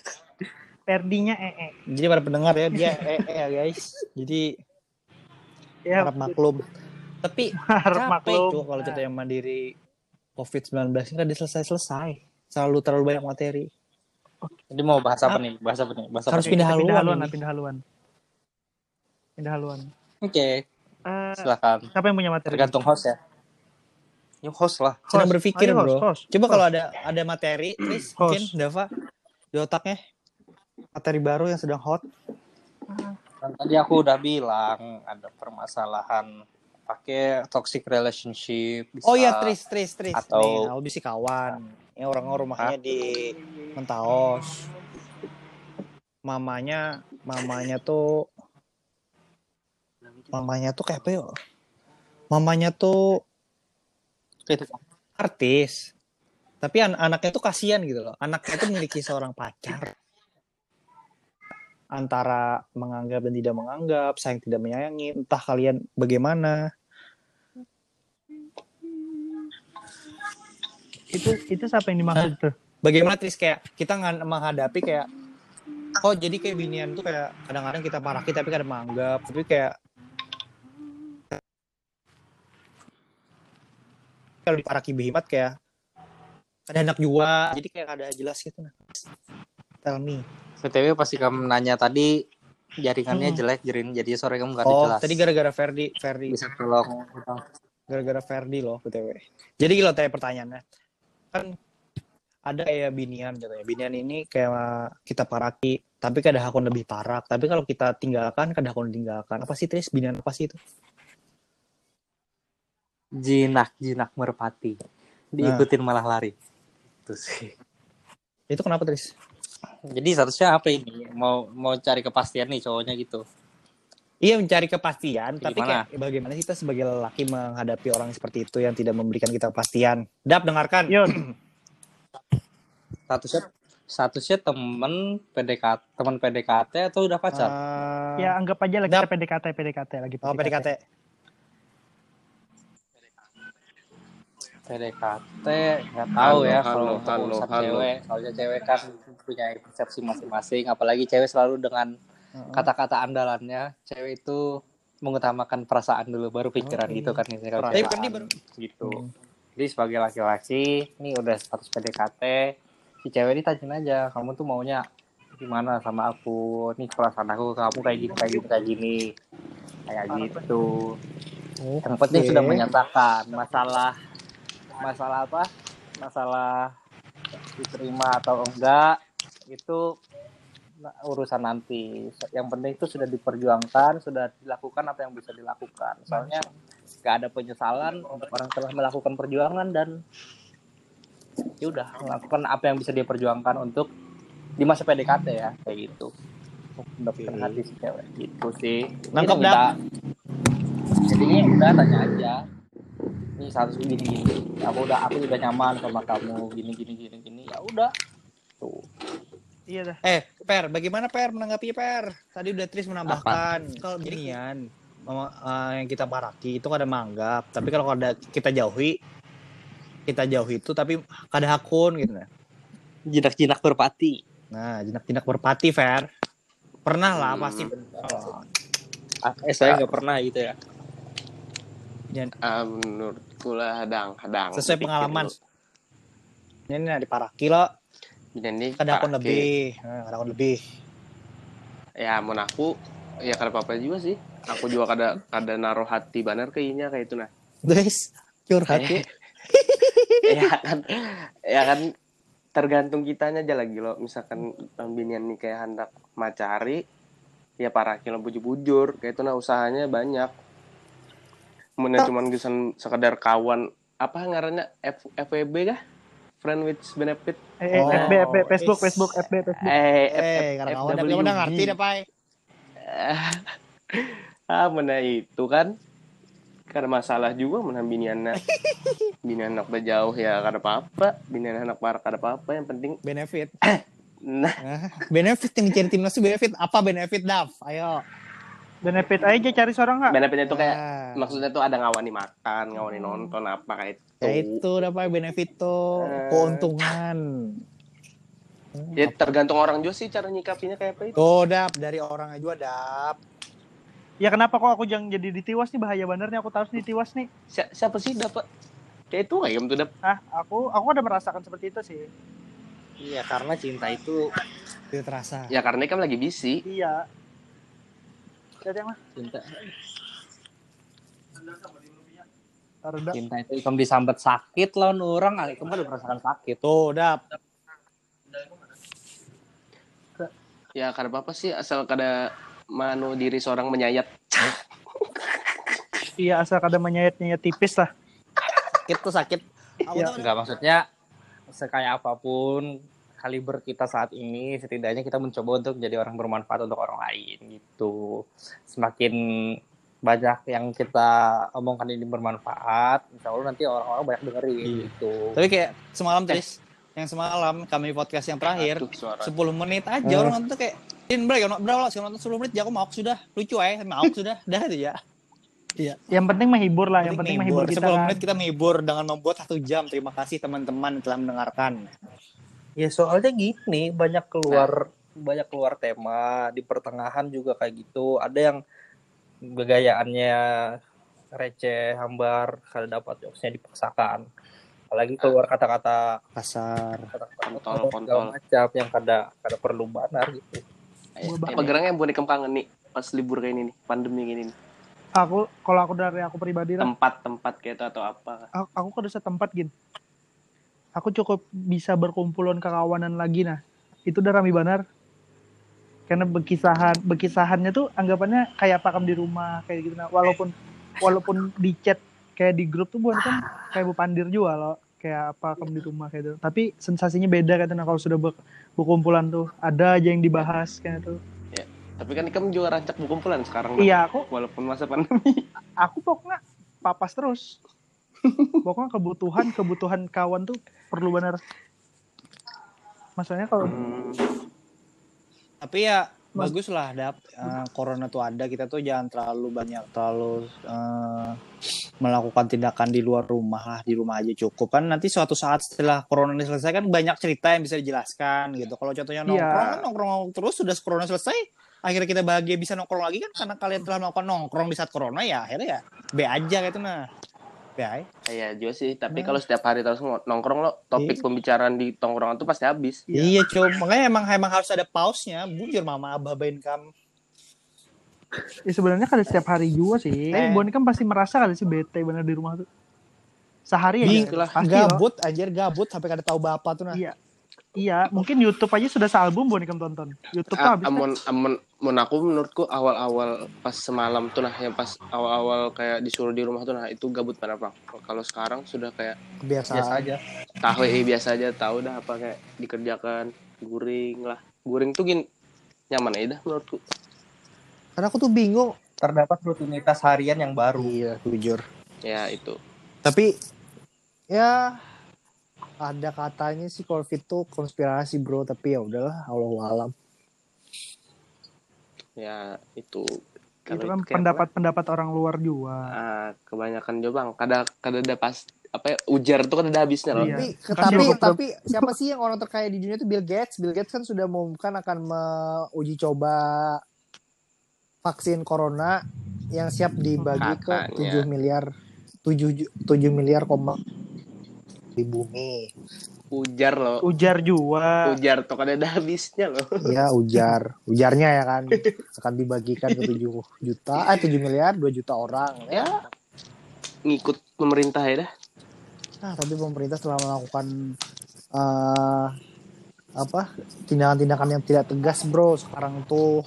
Ferdinya ee. Jadi para pendengar ya dia eh, eh ya guys. Jadi Ya, harap maklum. Tapi harap capek maklum. tuh kalau kita yang mandiri COVID-19 ini kan selesai-selesai. Selalu terlalu banyak materi. jadi mau bahas apa nih bahas apa nih bahas apa Harus nih? pindah Kita pindah haluan haluan, pindah haluan. Pindah haluan. oke Eh, silakan siapa yang punya materi? tergantung host ya Yuk host lah Sedang Host. berpikir Ayo, host, bro. host, Coba host. kalau ada ada materi, Tris, Host. mungkin Dava di otaknya materi baru yang sedang hot. kan tadi aku udah bilang ada permasalahan pakai toxic relationship bisa Oh iya, Tris, Tris, Tris. Atau- Nih, Albi sih kawan. Ini orang rumahnya di Mentaos. Mamanya, mamanya tuh mamanya tuh kayak apa ya? Mamanya tuh Gitu. artis. Tapi an- anaknya tuh kasihan gitu loh. Anaknya tuh memiliki seorang pacar. Antara menganggap dan tidak menganggap, sayang tidak menyayangi, entah kalian bagaimana. Itu itu siapa yang dimaksud tuh? bagaimana Tris kayak kita nggak menghadapi kayak oh jadi kayak binian tuh kayak kadang-kadang kita paraki tapi kadang menganggap tapi kayak kalau diparaki behimat kayak ada anak juga jadi kayak ada jelas gitu nah tell me btw pasti kamu nanya tadi jaringannya Hmm. jelek jadi jadi sore kamu nggak Oh, jelas tadi gara-gara Ferdi, Ferdi. bisa tolong Gara-gara Ferdi loh, BTW. Jadi lo tanya pertanyaannya. Kan ada kayak binian gitu ya. Binian ini kayak kita paraki, tapi kadang akun lebih parak. Tapi kalau kita tinggalkan, kadang akun tinggalkan. Apa sih Tris? Binian apa sih itu? Jinak jinak merpati diikutin malah lari itu sih Itu kenapa Tris? jadi seharusnya apa ini mau mau cari kepastian nih cowoknya gitu Iya mencari kepastian, tapi Gimana? kayak bagaimana kita sebagai lelaki menghadapi orang seperti itu yang tidak memberikan kita kepastian? Dap, dengarkan. Yon, statusnya statusnya temen PDKT teman PDKT atau udah pacar Ah, ya anggap aja lagi Dap. PDKT PDKT lagi oh, PDKT. PDKT nggak tahu Halo, ya halo, kalau halo, urusan halo. cewek. Soalnya cewek kan punya persepsi masing-masing apalagi cewek selalu dengan kata-kata andalannya. Cewek itu mengutamakan perasaan dulu baru pikiran Oh, gitu kan ini kalau Tapi cewek. kan dia baru gitu. Hmm. jadi sebagai laki-laki ini udah status PDKT si cewek ini tanyain aja kamu tuh maunya gimana sama aku? Nih perasaan aku ke kamu kayak gini kayak gini kayak gini. Kayak gitu. Yang penting sudah menyatakan masalah masalah apa? Masalah diterima atau enggak itu urusan nanti. Yang penting itu sudah diperjuangkan sudah dilakukan apa yang bisa dilakukan. Soalnya nggak ada penyesalan untuk orang telah melakukan perjuangan dan ya udah melakukan apa yang bisa dia perjuangkan untuk di masa PDKT ya kayak gitu. Mendapatkan hati si cewek. Gitu sih. Nangkep, Jadi minta- jadinya ya udah tanya aja ini satu gini gini aku udah aku udah nyaman sama kamu gini gini gini gini ya udah tuh iya dah Eh, Per, bagaimana Per menanggapi Per? Tadi udah Tris menambahkan kalau binian mama- eh, yang kita paraki itu kada menganggap, tapi kalau ada kita jauhi kita jauhi itu tapi kada akun gitu nah. jinak-jinak berpati Nah, jinak-jinak berpati, Fer. Pernah lah Hmm. pasti. Ah, eh saya nggak pernah gitu ya Ah, menurutku lah hadang, hadang. Sesuai pengalaman. dulu. Ini nah, di paraki lo, Gini nih, kada akun lebih. Nah, kada akun lebih. Ya, mau aku ya kada apa-apa juga sih. Aku juga kada kada naruh hati banar kayaknya kayak itu nah. Guys, curhat ya. ya kan ya kan tergantung kitanya aja lagi lo misalkan binian nih kayak hendak macari ya para kilo bujur-bujur kayak itu nah usahanya banyak Mungkin cuman gisan sekedar kawan apa ngarannya F, FWB kah? Friend with benefit. Eh, eh, Oh, FB FB Facebook is- Facebook FB Facebook. Eh F, Eh, kawan tapi udah ngerti dah, Pai. ah mana itu kan? Karena masalah juga mana biniannya binian anak udah jauh ya kada apa-apa binian anak parah kada apa-apa yang penting Benefit. nah. Benefit yang dicari timnas itu benefit apa? Benefit Dav? Ayo. Benefit aja cari seorang nggak benefitnya tuh kayak Nah, maksudnya tuh ada ngawani makan ngawani nonton apa kayak itu. Ya itu dapat benefit tuh. Eh. keuntungan. ya tergantung orang juga sih cara nyikapinya kayak apa itu. Tuh Dap. Dari orang aja Dap. ya kenapa kok aku jangan jadi ditiwas nih? Bahaya bener nih aku tahu ditiwas nih. Si- siapa sih dapat kayak itu kayak gitu dap. Ah aku aku udah merasakan seperti itu sih. Iya karena cinta itu Tidak terasa. ya karena kan lagi bisi iya cinta taruh dah. cinta itu ikam disambat sakit lawan orang kali kamu udah merasakan sakit Tuh Dap. ya kada apa sih asal kada manu diri seorang menyayat iya asal kada menyayat nyayat tipis lah Sakit tuh sakit. Iya. Enggak maksudnya sekaya apa pun kaliber kita saat ini setidaknya kita mencoba untuk jadi orang bermanfaat untuk orang lain gitu. Semakin banyak yang kita omongkan ini bermanfaat, insya Allah nanti orang-orang banyak dengerin Iya. gitu. Tapi kayak semalam Tris, yang semalam kami podcast yang terakhir Aduh, suara 10 menit aja Eh. orang nonton tuh kayak Din break, berapa sih nonton 10 menit, ya aku mau sudah lucu ya, mau sudah, dah itu ya. yang penting menghibur lah yang penting menghibur kita 10 kan. menit kita menghibur dengan membuat satu jam. Terima kasih teman-teman telah mendengarkan. Ya soalnya gini, banyak keluar banyak keluar tema di pertengahan juga kayak gitu. Ada yang begayaannya receh, hambar, kalau dapat jokesnya dipaksakan. Apalagi keluar kata-kata Kasar. kata-kata Kontol, macam yang kada kada perlu banar gitu. Bahas. Apa gerangnya yang boneka kangen nih pas libur kayak ini nih, pandemi kayak ini nih. Aku kalau aku dari aku pribadi lah, Tempat-tempat kayak itu atau apa? aku, aku kan udah setempat gin. Aku cukup bisa berkumpulan kekawanan lagi nah. Itu udah rame banar. Karena berkisahan, berkisahannya tuh anggapannya kayak pakam di rumah kayak gitu nah. Walaupun walaupun di chat kayak di grup tuh bukan kan kayak bupandir juga loh kayak apa kamu di rumah kayak gitu. Tapi sensasinya beda katanya kalau sudah ber- berkumpulan tuh ada aja yang dibahas kayak gitu. Tapi kan kamu juga rancak berkumpulan sekarang. Iya aku Walaupun masa pandemi. aku pokoknya papas terus. Pokoknya kebutuhan kebutuhan kawan tuh perlu benar. Maksudnya kalau Hmm. Tapi ya Mas- bagus lah dap eh, corona tuh ada kita tuh jangan terlalu banyak terlalu eh, melakukan tindakan di luar rumah lah di rumah aja cukup kan nanti suatu saat setelah corona ini selesai kan banyak cerita yang bisa dijelaskan gitu kalau contohnya Iya. nongkrong kan nongkrong terus sudah corona selesai akhirnya kita bahagia bisa nongkrong lagi kan karena kalian telah melakukan nongkrong di saat corona ya akhirnya ya be aja gitu nah aja. Iya juga sih, tapi Nah. kalau setiap hari terus nongkrong lo, topik Iya. pembicaraan di tongkrongan tuh pasti habis. iya cuy makanya emang emang harus ada pause-nya bujur mama abah bain kam ya sebenarnya kan setiap hari juga sih. Eh. Boni kan pasti merasa kali sih bete bener di rumah tuh. Sehari Bing, aja. Pasti loh. gabut anjir gabut sampai kada tahu bapak tuh nah Iya. Iya, mungkin YouTube aja sudah sealbum Boni kan tonton. YouTube tuh Ah, habis. kan? amun, aku menurutku awal-awal pas semalam tuh nah, yang pas awal-awal kayak disuruh di rumah tuh nah itu gabut pada bang. Kalau sekarang sudah kayak kebiasaan biasa aja, tahu eh, biasa aja, tahu dah apa kayak dikerjakan, guring lah, guring tuh gini nyaman aja dah menurutku. karena aku tuh bingung Terdapat rutinitas harian yang baru. iya jujur Ya itu. tapi ya ada katanya sih covid tuh konspirasi bro tapi ya udahlah Allah alam Ya itu. itu kan pendapat-pendapat orang luar juga. ah, kebanyakan juga bang. Kada kada ada pas apa ya, ujar tuh kada ada habisnya loh. Iya. tapi Kan tapi tapi siapa sih yang orang terkaya di dunia itu Bill Gates Bill Gates kan sudah mengumumkan akan menguji coba vaksin corona yang siap dibagi Katanya. ke 7 miliar 7 ju- 7 miliar koma di bumi Ujar loh. Ujar juga. Ujar tuh kada ada habisnya loh. ya ujar ujarnya ya kan akan dibagikan ke 7 juta eh 7 miliar 2 juta orang ya Ya ngikut pemerintah ya dah. Nah, tapi pemerintah telah melakukan eh apa tindakan-tindakan yang tidak tegas, bro. Sekarang tuh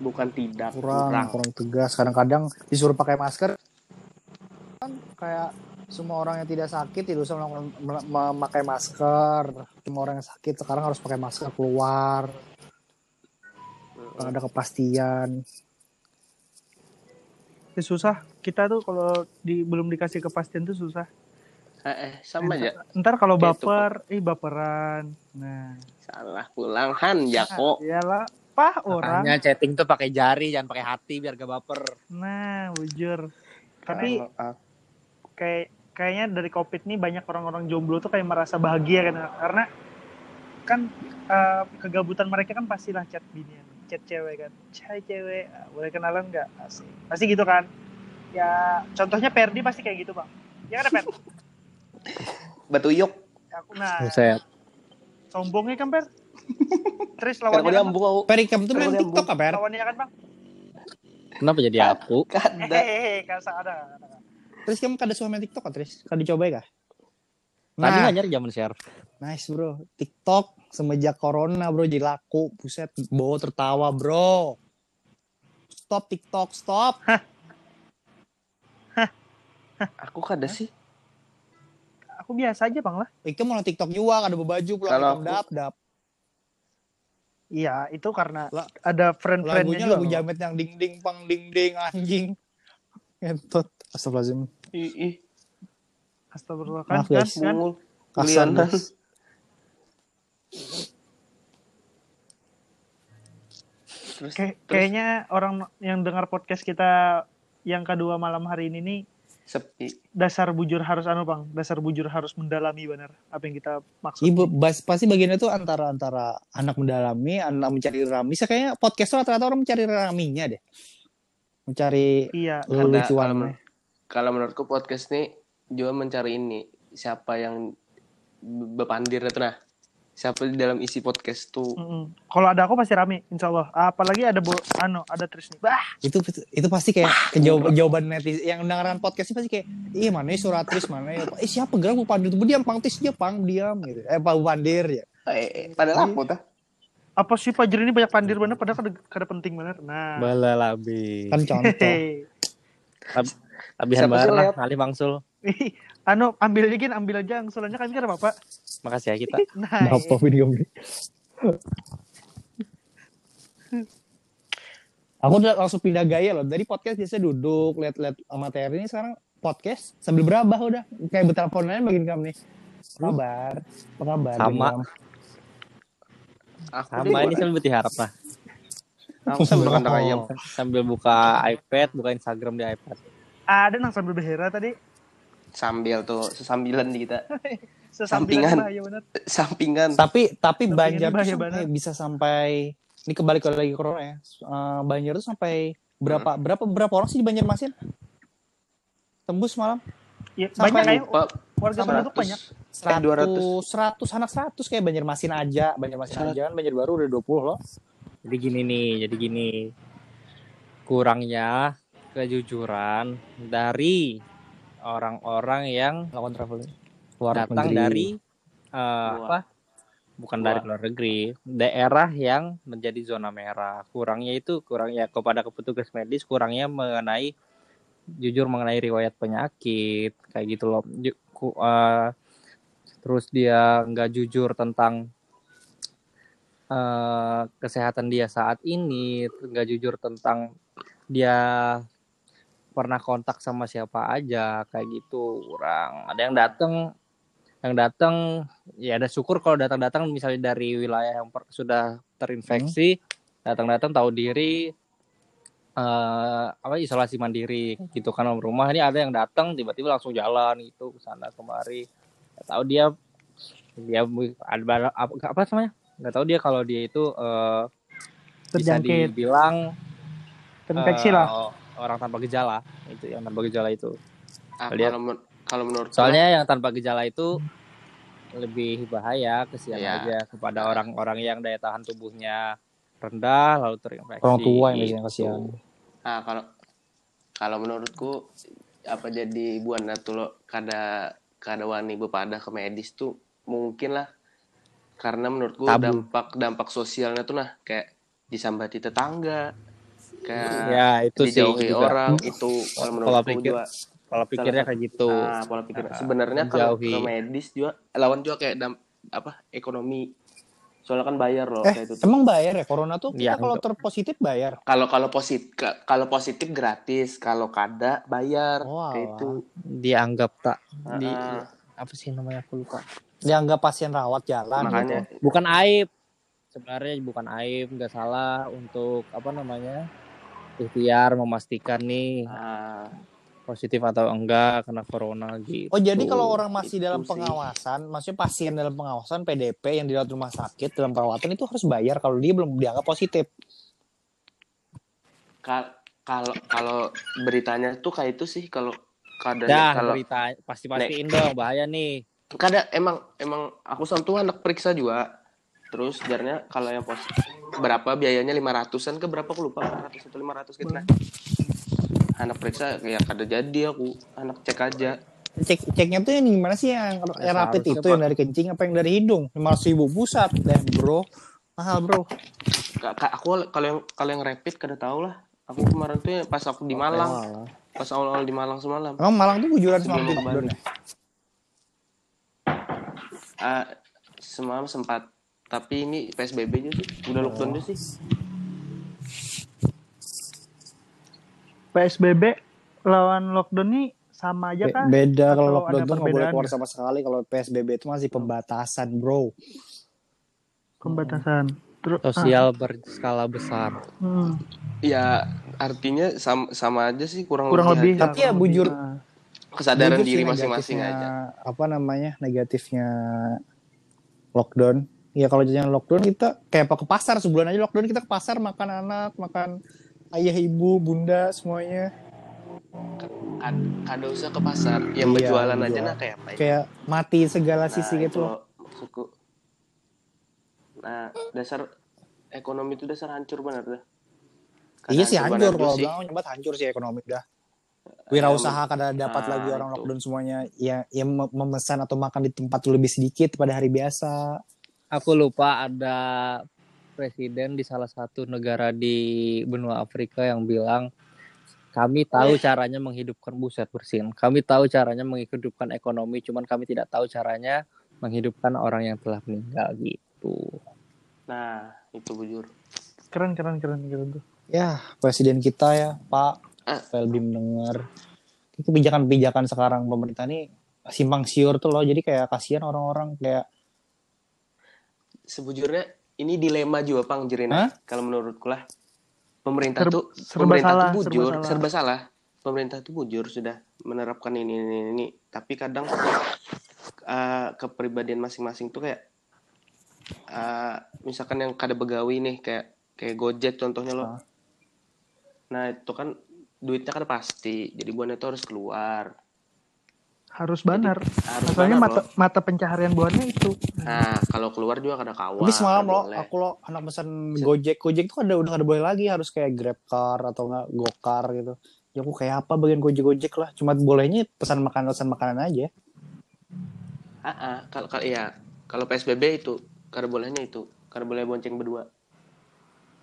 Bukan tidak kurang kurang. kurang tegas. Kadang-kadang disuruh pakai masker kan kayak semua orang yang tidak sakit tidak usah memakai masker. Semua orang yang sakit sekarang harus pakai masker keluar. Ada kepastian. Ya, susah. Kita tuh kalau di belum dikasih kepastian tuh susah. Eh, eh, sama aja. Ntar kalau Kayak itu, baper, ih baperan. Nah, Salah pulang Han Jako. iyalah, pah orang. Makanya chatting tuh pakai jari, jangan pakai hati biar gak baper. Nah, bujur. Tapi kayak kayaknya dari covid nih banyak orang-orang jomblo tuh kayak merasa bahagia kan karena kan eh, kegabutan mereka kan pastilah chat binian chat cewek kan chat cewek ah, boleh kenalan nggak pasti gitu kan ya contohnya Perdi pasti kayak gitu bang ya kan Per batu yuk. aku nah Buset. sombongnya kan Per terus lawannya kan, nyambung aku. Perikam tuh main TikTok apa, Per? lawannya kan bang Kenapa jadi aku? Kada. hehehe kasar ada, ada. Terus kamu kada suka main TikTok kan, Tris? Kada dicoba ya, kah? Tadi Nah, nggak nyari zaman share. nice, bro. TikTok semenjak corona, bro, jadi laku. Buset, bawa tertawa, bro. Stop TikTok, stop. Aku kada sih. aku biasa aja bang lah Ikem mau TikTok juga, kada berbaju pulang Kalau aku- dap, dap. iya itu karena La- ada friend-friendnya Lagunya juga lagu jamet yang ding ding pang ding ding anjing. Entot. Astagfirullahaladzim. Ih, ih. Astagfirullah kan, Maaf, kan, guys. kan? Kasar, guys. Terus, Kayak- terus kayaknya orang yang dengar podcast kita yang kedua malam hari ini nih sepi. dasar bujur harus anu bang dasar bujur harus mendalami benar apa yang kita maksud Ibu, bas, pasti bagiannya tuh antara antara anak mendalami, anak mencari rami. Saya kayaknya podcast rata-rata orang mencari raminya deh. Mencari iya Ada- kalau, menurutku podcast nih juga mencari ini siapa yang be- bepandir itu nah. Siapa di dalam isi podcast tuh. Mm-mm. Kalau ada aku pasti rame, insya Allah. Apalagi ada bo, ano, ada Tris nih. Bah, itu itu pasti kayak jawaban jawaban netizen yang dengaran podcast ini pasti kayak iya mana ya suratris mana ya? Eh siapa gerak bu pandir? Tuh diam pang tis dia pang diam gitu. Eh pak pandir ya. Eh, padahal apa tuh apa sih Fajri ini banyak pandir bener, padahal kada, kada penting bener. Nah, Bala labi. kan contoh sih barang, lewat? kali bangsul. Ih, anu ambil aja gin, ambil aja angsulannya kami kada apa-apa. Makasih ya kita. Nah, apa video ini aku udah langsung pindah gaya loh dari podcast biasa duduk lihat-lihat materi ini sekarang podcast sambil berabah udah kayak berteleponan begini kamu nih apa kabar apa kabar Sama. Aku Sama ini sambil berharap lah. aku sambil kandang ayam Sambil buka iPad, buka Instagram di iPad. Ada nang sambil berhera tadi. sambil tuh sesambilan di kita Sesampingan Sampingan. bahaya bener. sampingan tapi tapi tuh sampai, banget. bisa sampai ini kembali ke lagi corona ya Eh, Banjar tuh sampai berapa berapa berapa orang sih di Banjarmasin tembus malam Ya, Sampai banyak kayak warga penduduk banyak. 100. 100 100 anak 100 kayak Banjarmasin aja Banjarmasin Seratus. aja kan Banjar baru udah 20 loh Jadi gini nih, jadi gini. Kurangnya kejujuran dari orang-orang yang lakukan traveling luar datang negeri. dari Luar. apa? Bukan Luar. dari luar negeri, daerah yang menjadi zona merah. Kurangnya itu kurangnya kepada petugas medis, kurangnya mengenai jujur mengenai riwayat penyakit kayak gitu loh. Eh, terus dia nggak jujur tentang eh, kesehatan dia saat ini, nggak jujur tentang dia pernah kontak sama siapa aja kayak gitu kurang. Ada yang datang yang datang ya ada syukur kalau datang-datang misalnya dari wilayah yang per- sudah terinfeksi datang-datang tahu diri eh apa isolasi mandiri gitu kan rumah. Ini ada yang datang tiba-tiba langsung jalan gitu ke sana kemari. Nggak tahu dia dia ada apa, apa namanya? Nggak tahu dia kalau dia itu eh, bisa dibilang terinfeksi eh, lah. Orang tanpa gejala itu yang tanpa gejala itu Ah, Lihat. kalau men- kalau menurut soalnya yang tanpa gejala itu lebih bahaya kesian Iya. aja kepada orang-orang yang daya tahan tubuhnya rendah lalu terinfeksi orang tua yang gitu. biasanya kasihan ah kalau kalau menurutku apa jadi buana tuh lo kada kada wani bepada ke medis tuh mungkin lah karena menurutku Tabu. dampak dampak sosialnya tuh nah kayak disambati tetangga kayak ya itu sih dijauhi juga. orang itu kalau Pola menurutku pikir juga kalau pikirnya kayak gitu. Ah, pola pikir. Ah, sebenarnya kalau ke medis juga lawan juga kayak dam, apa ekonomi. Soalnya kan bayar loh eh kayak itu tuh. emang bayar ya? Corona tuh kita kalau terpositif bayar? Kalau kalau positif kalau positif gratis kalau kada bayar Wah. kayak itu. Dianggap tak di Ah, apa sih namanya aku lupa. Dianggap pasien rawat jalan makanya. Gitu. bukan aib. Sebenarnya bukan aib nggak salah untuk apa namanya ikhtiar memastikan nih ah, positif atau enggak kena corona gitu. Oh jadi kalau orang masih Itu dalam sih. pengawasan, maksudnya pasien dalam pengawasan PDP yang dirawat rumah sakit dalam perawatan itu harus bayar kalau dia belum dianggap positif. Kal- kalau kalau beritanya tuh kayak itu sih kalau kada dah kalau berita pasti pastiin dong bahaya nih. Kada emang emang aku tuh anak periksa juga. Terus jarnya kalau yang pos berapa biayanya? 500-an ke berapa? Aku lupa. 500 atau 500 gitu. Nah anak periksa ya kada jadi aku. Anak cek aja. Cek ceknya tuh yang gimana sih? Yang, yang rapid itu yang dari kencing apa yang dari hidung? Lima ribu pusat deh bro, mahal bro. Ka- ka- aku kalau yang kalau yang rapid kada tahu lah aku kemarin tuh pas aku di Malang. Mahal. pas awal-awal di Malang semalam. Emang Malang tuh bujuran belum ya? Ah, semalam sempat tapi ini PSBB aja sih udah lockdown aja sih PSBB lawan lockdown nih sama aja Be- kan? Beda kalau lockdown ada tuh nggak boleh perbedaan keluar sama sekali. Kalau PSBB itu masih pembatasan bro. Pembatasan. Terus sosial berskala besar hmm, ya artinya sama, sama aja sih kurang, kurang lebih. aja. Tapi ya bujur- lebih. Nah, kesadaran Jujur sih diri masing-masing aja Apa namanya negatifnya lockdown? Ya kalau jajan lockdown kita kayak apa ke pasar sebulan aja lockdown kita ke pasar makan anak, makan ayah ibu, bunda semuanya. Kad- kada usah ke pasar yang Iya, berjualan aja nah kayak apa ya Kayak mati segala Nah, sisi itu gitu. loh, maksudku Nah, dasar ekonomi itu dasar hancur benar dah. Iya sih hancur kalau bilang nyebat hancur sih ekonomi dah. Wirausaha kada dapat ah, lagi orang itu. lockdown semuanya ya yang mem- memesan atau makan di tempat lebih sedikit pada hari biasa. Aku lupa ada presiden di salah satu negara di benua Afrika yang bilang kami tahu caranya menghidupkan buset bersin. Kami tahu caranya menghidupkan ekonomi, cuman kami tidak tahu caranya menghidupkan orang yang telah meninggal gitu. Nah, itu bujur. Keren keren keren keren tuh. Ya presiden kita ya Pak Ah. Velbi mendengar kebijakan-kebijakan sekarang pemerintah ini simpang siur tuh loh jadi kayak kasihan orang-orang kayak Sebujurnya ini dilema juga Pang? Jerina. Kalau menurutku lah. Pemerintah tuh serba pemerintah salah, tuh bujur, serba serba, salah. salah. Pemerintah tuh bujur sudah menerapkan ini ini ini. Tapi kadang eh, kepribadian masing-masing tuh kayak eh, misalkan yang kada begawi nih kayak kayak Gojek contohnya loh. Ah. Nah, itu kan duitnya kan pasti. Jadi buahnya itu harus keluar. Harus banar. Harus Masalahnya banar mata loh. mata pencaharian buahnya itu. Nah, kalau keluar juga kada kawan. Tapi semalam loh, boleh. aku lo anak pesan Gojek, Gojek tuh ada udah ada boleh lagi harus kayak Grab car atau enggak Gokar gitu. Ya aku kayak apa bagian Gojek Gojek lah, cuma bolehnya pesan makanan pesan makanan aja. Ah, ah, kalau kalau iya, kalau PSBB itu kada bolehnya itu, kada boleh bonceng berdua.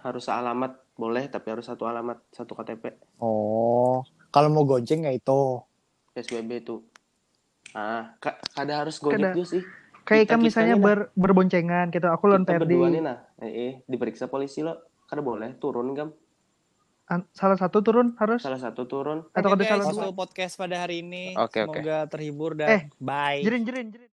Harus sealamat boleh, tapi harus satu alamat, satu KTP. Oh, kalau mau gonceng ya itu. PSBB itu. Ah, ka- kada harus gojek Kada. juga sih. Kayak Kita- kan kita misalnya nah. ber, berboncengan gitu. Aku lawan Kita berdua nih nah, eh, eh, diperiksa polisi lo, kada boleh turun gam. An- Salah satu turun harus Salah satu turun. atau ada salah dua. podcast pada hari ini. Oke, oke. Semoga terhibur dan Eh, bye. Jirin jirin jirin.